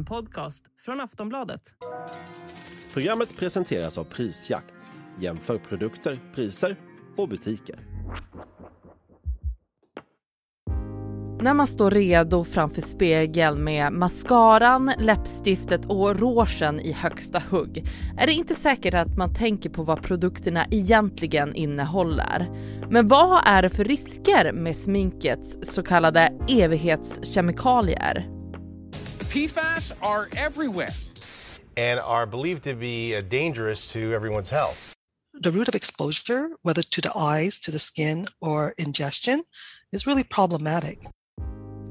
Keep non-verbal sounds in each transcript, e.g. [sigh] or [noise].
En podcast från Aftonbladet. Programmet presenteras av Prisjakt. Jämför produkter, priser och butiker. När man står redo framför spegeln med mascaran, läppstiftet och rougen i högsta hugg är det inte säkert att man tänker på vad produkterna egentligen innehåller. Men vad är det för risker med sminkets så kallade evighetskemikalier? PFAS are everywhere. and are believed to be uh, dangerous to everyone's health. the route of exposure, whether to the eyes, to the skin, or ingestion, is really problematic.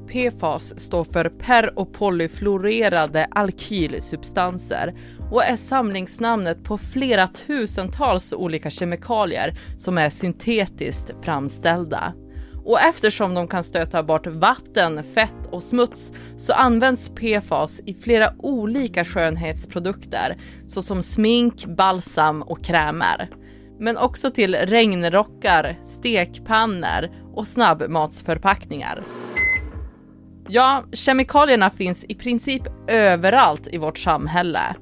PFAS står för per och polyfluorerade alkylsubstanser och är samlingsnamnet på flera tusentals olika kemikalier som är syntetiskt framställda. Och eftersom de kan stöta bort vatten, fett och smuts så används PFAS i flera olika skönhetsprodukter såsom smink, balsam och krämer. Men också till regnrockar, stekpannor och snabbmatsförpackningar. Ja, kemikalierna finns i princip överallt i vårt samhälle.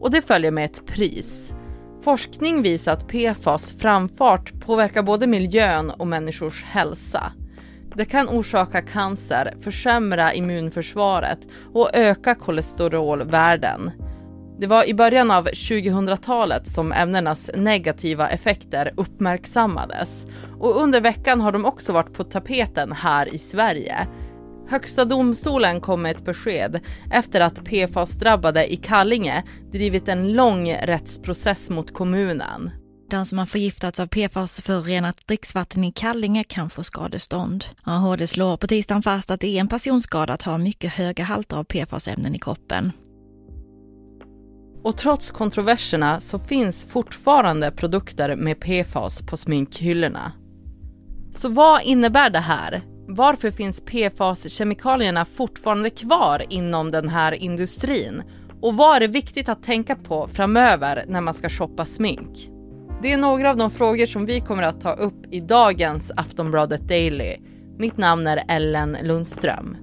Och det följer med ett pris. Forskning visar att PFAS framfart påverkar både miljön och människors hälsa. Det kan orsaka cancer, försämra immunförsvaret och öka kolesterolvärden. Det var i början av 2000-talet som ämnenas negativa effekter uppmärksammades och under veckan har de också varit på tapeten här i Sverige. Högsta domstolen kom med ett besked efter att PFAS-drabbade i Kallinge drivit en lång rättsprocess mot kommunen. Den som har förgiftats av PFAS-förorenat dricksvatten i Kallinge kan få skadestånd. HD slår på tisdagen fast att det är en personskada att ha mycket höga halter av PFAS-ämnen i kroppen. Och trots kontroverserna så finns fortfarande produkter med PFAS på sminkhyllorna. Så vad innebär det här? Varför finns PFAS-kemikalierna fortfarande kvar inom den här industrin? Och vad är det viktigt att tänka på framöver när man ska shoppa smink? Det är några av de frågor som vi kommer att ta upp i dagens Aftonbladet Daily. Mitt namn är Ellen Lundström.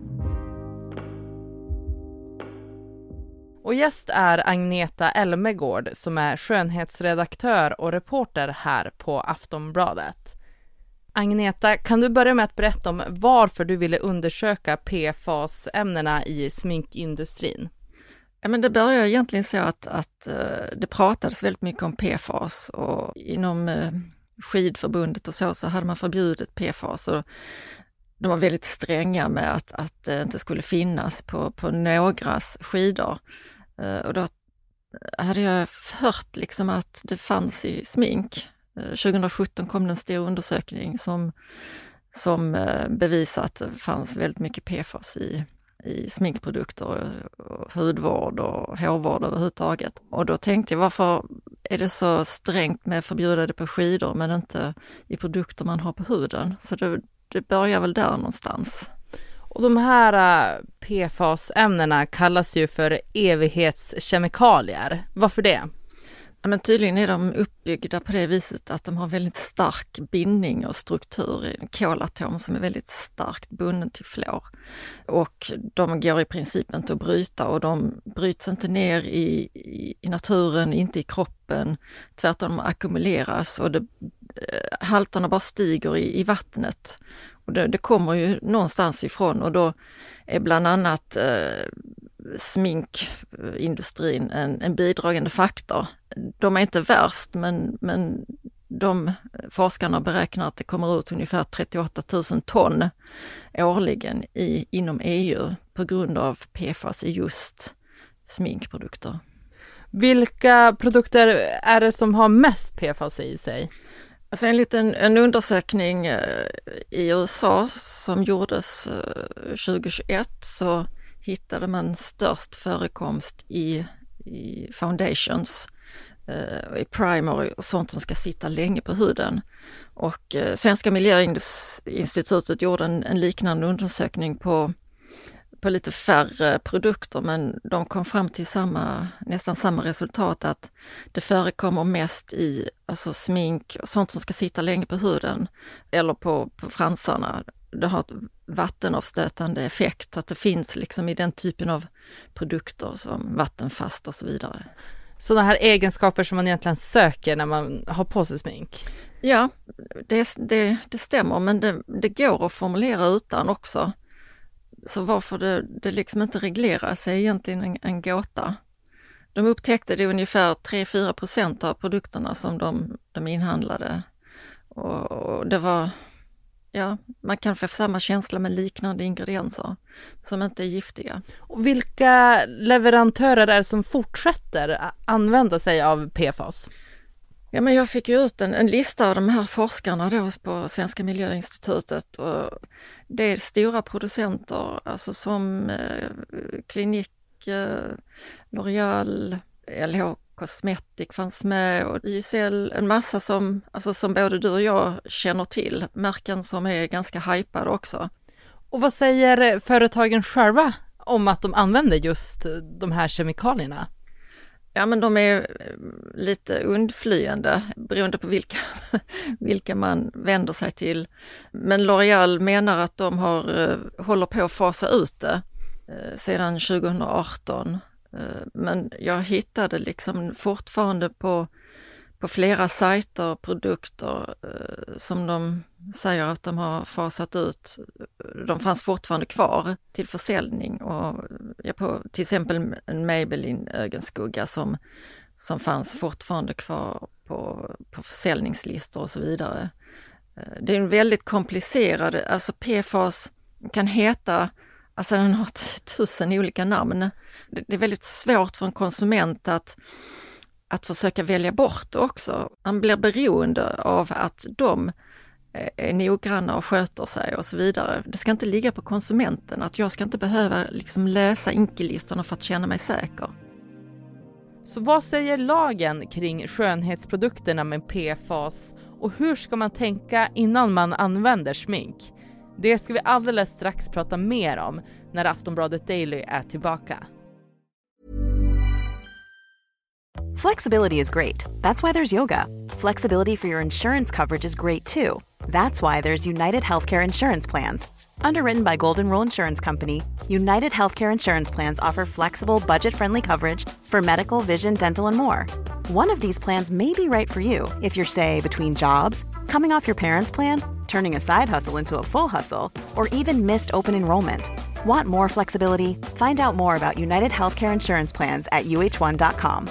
Och gäst är Agneta Elmegård som är skönhetsredaktör och reporter här på Aftonbladet. Agneta, kan du börja med att berätta om varför du ville undersöka PFAS-ämnena i sminkindustrin? Ja, men det började egentligen så att, att eh, det pratades väldigt mycket om PFAS och inom eh, skidförbundet och så, så hade man förbjudit PFAS. Och de var väldigt stränga med att, att det inte skulle finnas på, på någras skidor. Eh, och då hade jag hört liksom att det fanns i smink. Eh, 2017 kom det en stor undersökning som, som eh, bevisade att det fanns väldigt mycket PFAS i, i sminkprodukter, och hudvård och hårvård överhuvudtaget. Och då tänkte jag, varför är det så strängt med förbjuda det på skidor men inte i produkter man har på huden? Så det, det börjar väl där någonstans. Och de här eh, PFAS-ämnena kallas ju för evighetskemikalier. Varför det? Ja, men tydligen är de uppbyggda på det viset att de har väldigt stark bindning och struktur i en kolatom som är väldigt starkt bunden till fluor. Och de går i princip inte att bryta och de bryts inte ner i, i, naturen, inte i kroppen. Tvärtom ackumuleras och det, eh, halterna bara stiger i, i vattnet. Och det, det, kommer ju någonstans ifrån och då är bland annat eh, sminkindustrin en, en bidragande faktor. De är inte värst men, men de forskarna beräknar att det kommer ut ungefär 38 000 ton årligen i, inom EU på grund av PFAS i just sminkprodukter. Vilka produkter är det som har mest PFAS i sig? Alltså enligt en, en undersökning i USA som gjordes 2021 så hittade man störst förekomst i, i foundations, eh, i primer och sånt som ska sitta länge på huden. Och eh, Svenska miljöinstitutet gjorde en, en liknande undersökning på på lite färre produkter men de kom fram till samma, nästan samma resultat att det förekommer mest i alltså smink och sånt som ska sitta länge på huden eller på, på fransarna. Det har vattenavstötande effekt, att det finns liksom i den typen av produkter som vattenfast och så vidare. Sådana här egenskaper som man egentligen söker när man har på sig smink? Ja, det, det, det stämmer, men det, det, går att formulera utan också. Så varför det, det liksom inte regleras är egentligen en, en gåta. De upptäckte det ungefär 3-4 procent av produkterna som de, de inhandlade. Och, och, det var, ja, man kan få samma känsla med liknande ingredienser som inte är giftiga. Och vilka leverantörer är det som fortsätter använda sig av PFAS? Ja, men jag fick ju ut en, en, lista av de här forskarna då på Svenska miljöinstitutet och det är stora producenter, alltså som eh, Klinik, eh, L'Oreal, LH Cosmetic fanns med och YSL, en massa som, alltså som både du och jag känner till, märken som är ganska hypade också. Och vad säger företagen själva om att de använder just de här kemikalierna? Ja men de är eh, lite undflyende beroende på vilka, [laughs] vilka man vänder sig till. Men L'Oreal menar att de har, eh, håller på att fasa ut det eh, sedan 2018. Eh, men jag hittade liksom fortfarande på på flera sajter produkter eh, som de säger att de har fasat ut. De fanns fortfarande kvar till försäljning och på till exempel en Maybelline ögonskugga som, som fanns fortfarande kvar på, på försäljningslistor och så vidare. Eh, det är en väldigt komplicerad, alltså PFAS kan heta Alltså den har tusen olika namn. Det är väldigt svårt för en konsument att att försöka välja bort också. Man blir beroende av att de eh, är noggranna och sköter sig och så vidare. Det ska inte ligga på konsumenten, att jag ska inte behöva liksom läsa inkelistorna för att känna mig säker. Så vad säger lagen kring skönhetsprodukterna med PFAS och hur ska man tänka innan man använder smink? Det ska vi alldeles strax prata mer om när Aftonbladet Daily är tillbaka. Flexibility is great. That's why there's yoga. Flexibility for your insurance coverage is great too. That's why there's United Healthcare Insurance Plans. Underwritten by Golden Rule Insurance Company, United Healthcare Insurance Plans offer flexible, budget friendly coverage for medical, vision, dental, and more. One of these plans may be right for you if you're, say, between jobs, coming off your parents' plan, turning a side hustle into a full hustle, or even missed open enrollment. Want more flexibility? Find out more about United Healthcare Insurance Plans at uh1.com.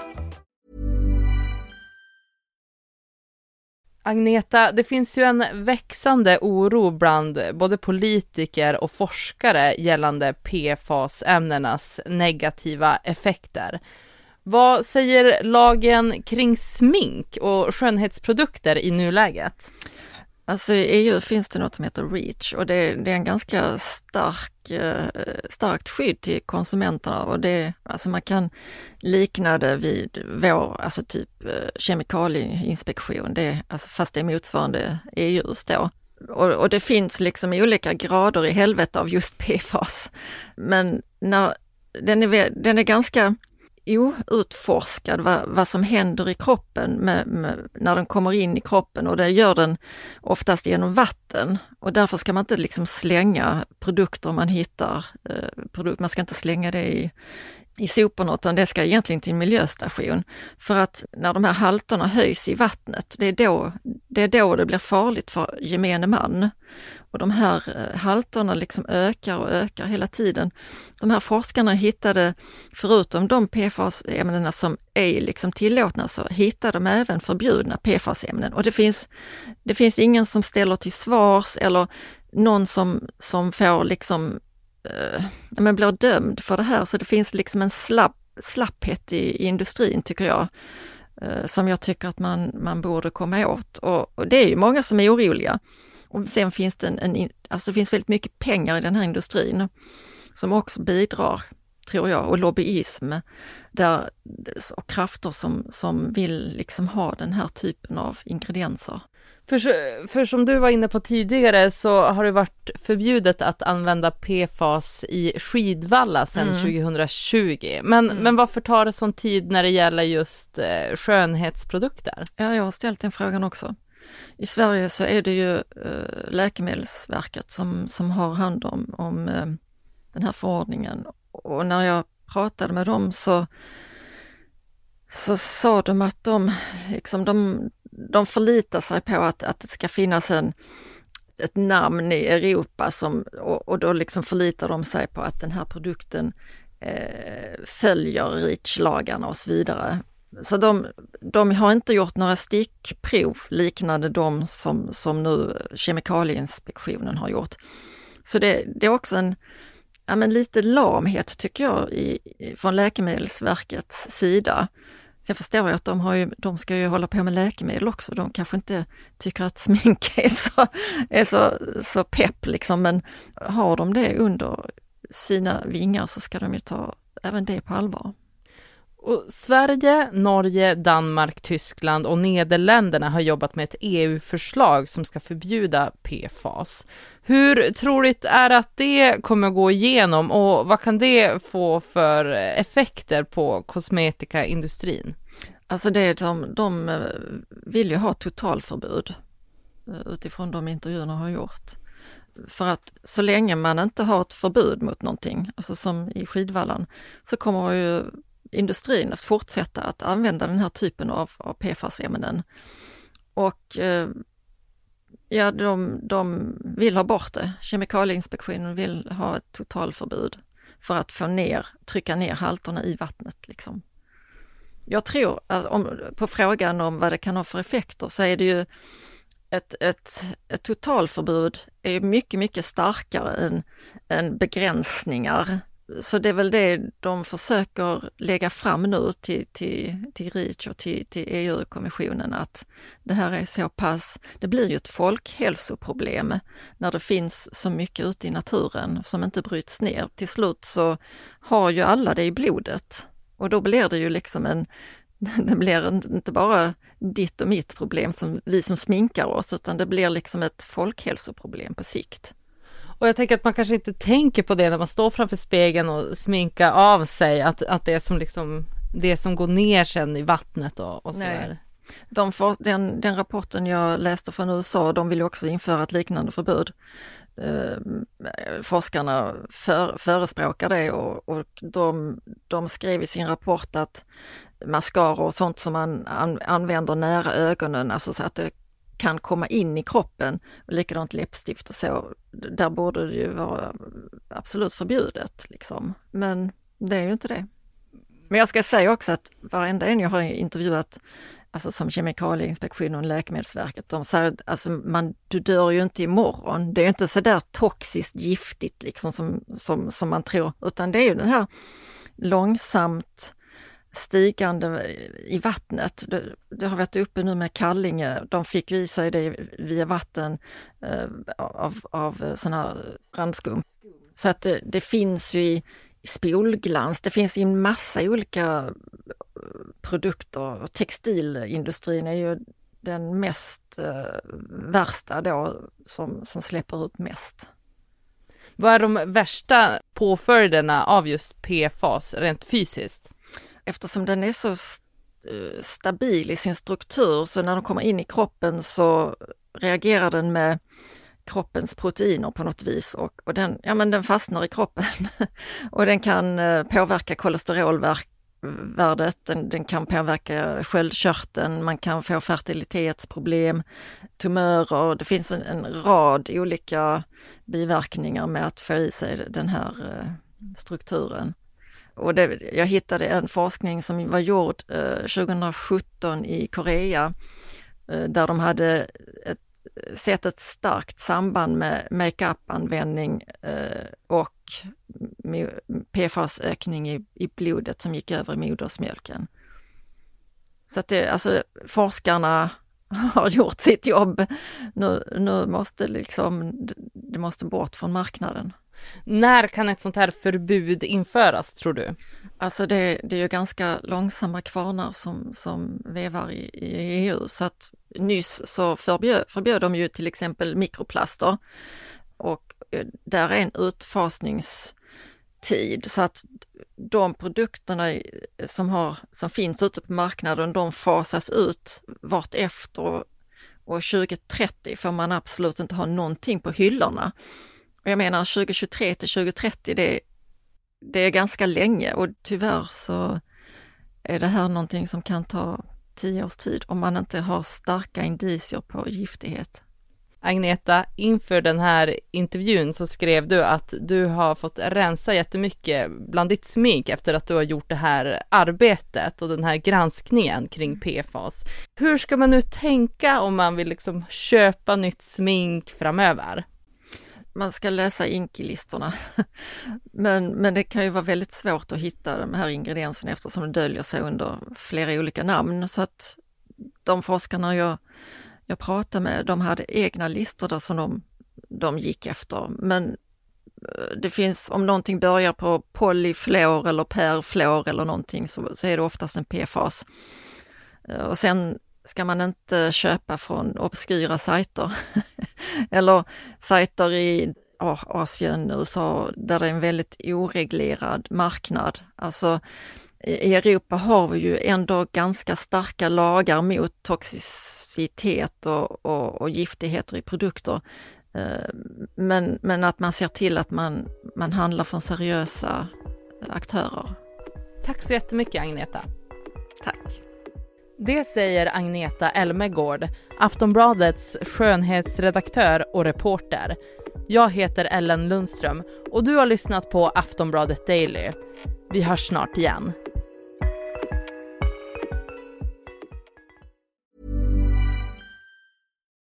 Agneta, det finns ju en växande oro bland både politiker och forskare gällande PFAS-ämnenas negativa effekter. Vad säger lagen kring smink och skönhetsprodukter i nuläget? Alltså i EU finns det något som heter REACH och det, det är en ganska stark, eh, starkt skydd till konsumenterna och det, alltså man kan likna det vid vår, alltså typ eh, kemikalieinspektion, det, alltså fast det är motsvarande EUs då. Och, och det finns liksom olika grader i helvete av just PFAS. Men när, den, är, den är ganska outforskad vad, vad som händer i kroppen med, med, när den kommer in i kroppen och det gör den oftast genom vatten. Och därför ska man inte liksom slänga produkter man hittar, eh, produkt, man ska inte slänga det i, i soporna utan det ska egentligen till en miljöstation. För att när de här halterna höjs i vattnet, det är då det, är då det blir farligt för gemene man. Och de här eh, halterna liksom ökar och ökar hela tiden. De här forskarna hittade, förutom de PFAS-ämnena som är liksom tillåtna, så hittade de även förbjudna PFAS-ämnen. Och det finns, det finns ingen som ställer till svars eller någon som, som får liksom eh, men blir dömd för det här. Så det finns liksom en slapp, slapphet i, i industrin tycker jag, eh, som jag tycker att man, man borde komma åt. Och, och det är ju många som är oroliga. Och sen finns det en, en, alltså det finns väldigt mycket pengar i den här industrin som också bidrar, tror jag, och lobbyism där, och krafter som, som vill liksom ha den här typen av ingredienser. För, för som du var inne på tidigare så har det varit förbjudet att använda PFAS i skidvalla sedan mm. 2020. Men, mm. men varför tar det sån tid när det gäller just eh, skönhetsprodukter? Ja, jag har ställt den frågan också. I Sverige så är det ju eh, Läkemedelsverket som, som har hand om, om eh, den här förordningen. Och när jag pratade med dem så, så sa de att de, liksom, de, de förlitar sig på att, att det ska finnas en, ett namn i Europa som, och, och då liksom förlitar de sig på att den här produkten eh, följer REACH-lagarna och så vidare. Så de, de har inte gjort några stickprov liknande de som, som nu Kemikalieinspektionen har gjort. Så det, det är också en ja, men lite lamhet tycker jag i, från Läkemedelsverkets sida. Sen förstår jag att de, har ju, de ska ju hålla på med läkemedel också. De kanske inte tycker att smink [laughs] är så, är så, så pepp liksom, men har de det under sina vingar så ska de ju ta även det på allvar. Och Sverige, Norge, Danmark, Tyskland och Nederländerna har jobbat med ett EU-förslag som ska förbjuda PFAS. Hur troligt är att det kommer gå igenom och vad kan det få för effekter på kosmetikaindustrin? Alltså det de, de eh, vill ju ha totalförbud eh, utifrån de intervjuerna har gjort. För att så länge man inte har ett förbud mot någonting, alltså som i skidvallan, så kommer ju industrin att fortsätta att använda den här typen av, av PFAS-ämnen. Och eh, ja, de, de vill ha bort det. Kemikalieinspektionen vill ha ett totalförbud för att få ner, trycka ner halterna i vattnet. Liksom. Jag tror att om, på frågan om vad det kan ha för effekter så är det ju ett, ett, ett totalförbud är mycket, mycket starkare än, än begränsningar så det är väl det de försöker lägga fram nu till, till, till Reach och till, till EU-kommissionen att det här är så pass, det blir ju ett folkhälsoproblem när det finns så mycket ute i naturen som inte bryts ner. Till slut så har ju alla det i blodet och då blir det ju liksom en, [laughs] det blir inte bara ditt och mitt problem som vi som sminkar oss utan det blir liksom ett folkhälsoproblem på sikt. Och jag tänker att man kanske inte tänker på det när man står framför spegeln och sminkar av sig, att, att det är som liksom det som går ner sen i vattnet och, och sådär. De for, den, den rapporten jag läste från USA, de vill också införa ett liknande förbud. Eh, forskarna för, förespråkar det och, och de, de skrev i sin rapport att mascara och sånt som man an, använder nära ögonen, alltså så att det kan komma in i kroppen. Och likadant läppstift och så. Där borde det ju vara absolut förbjudet. Liksom. Men det är ju inte det. Men jag ska säga också att varenda en jag har intervjuat, alltså som Kemikalieinspektionen och Läkemedelsverket, de säger att alltså man, du dör ju inte imorgon. Det är inte så där toxiskt giftigt liksom som, som, som man tror, utan det är ju den här långsamt stigande i vattnet. Det, det, har varit uppe nu med Kallinge, de fick i sig det via vatten eh, av, av sån här brandskum. Så att det, det finns ju i, i spolglans, det finns i en massa olika eh, produkter. Textilindustrin är ju den mest eh, värsta då som, som släpper ut mest. Vad är de värsta påföljderna av just PFAS rent fysiskt? Eftersom den är så eh, stabil i sin struktur så när de kommer in i kroppen så reagerar den med kroppens proteiner på något vis och, och den, ja, men den fastnar i kroppen [laughs] och den kan eh, påverka kolesterolvärdet, den, den kan påverka sköldkörteln, man kan få fertilitetsproblem, tumörer, det finns en, en rad olika biverkningar med att få i sig den här eh, strukturen. Och det, jag hittade en forskning som var gjord eh, 2017 i Korea eh, där de hade ett, sett ett starkt samband med makeup-användning eh, och PFAS-ökning i, i blodet som gick över i modersmjölken. Så att det, alltså forskarna [laughs] har gjort sitt jobb. Nu, nu måste liksom, det måste bort från marknaden. När kan ett sånt här förbud införas tror du? Alltså det, det är ju ganska långsamma kvarnar som, som vevar i, i EU så att nyss så förbjöd, förbjöd de ju till exempel mikroplaster och eh, där är en utfasningstid så att de produkterna som, har, som finns ute på marknaden de fasas ut vart efter och 2030 får man absolut inte ha någonting på hyllorna. Och jag menar 2023 till 2030, det, det är ganska länge och tyvärr så är det här någonting som kan ta tio års tid om man inte har starka indicier på giftighet. Agneta, inför den här intervjun så skrev du att du har fått rensa jättemycket bland ditt smink efter att du har gjort det här arbetet och den här granskningen kring PFAS. Hur ska man nu tänka om man vill liksom köpa nytt smink framöver? Man ska läsa inkilistorna. [laughs] Men, men det kan ju vara väldigt svårt att hitta de här ingredienserna eftersom de döljer sig under flera olika namn. Så att de forskarna jag jag pratade med, de hade egna listor där som de, de gick efter. Men eh, det finns, om någonting börjar på polyflor eller perflor eller någonting så, så är det oftast en PFAS. Eh, och sen ska man inte köpa från obskyra sajter [laughs] eller sajter i Asien, USA, där det är en väldigt oreglerad marknad. Alltså i Europa har vi ju ändå ganska starka lagar mot toxicitet och, och, och giftigheter i produkter. Eh, men, men att man ser till att man, man handlar från seriösa aktörer. Tack så jättemycket Agneta. Tack. Det säger Agneta Elmegård, Aftonbladets skönhetsredaktör och reporter. Jag heter Ellen Lundström och du har lyssnat på Aftonbladet Daily. Vi hörs snart igen.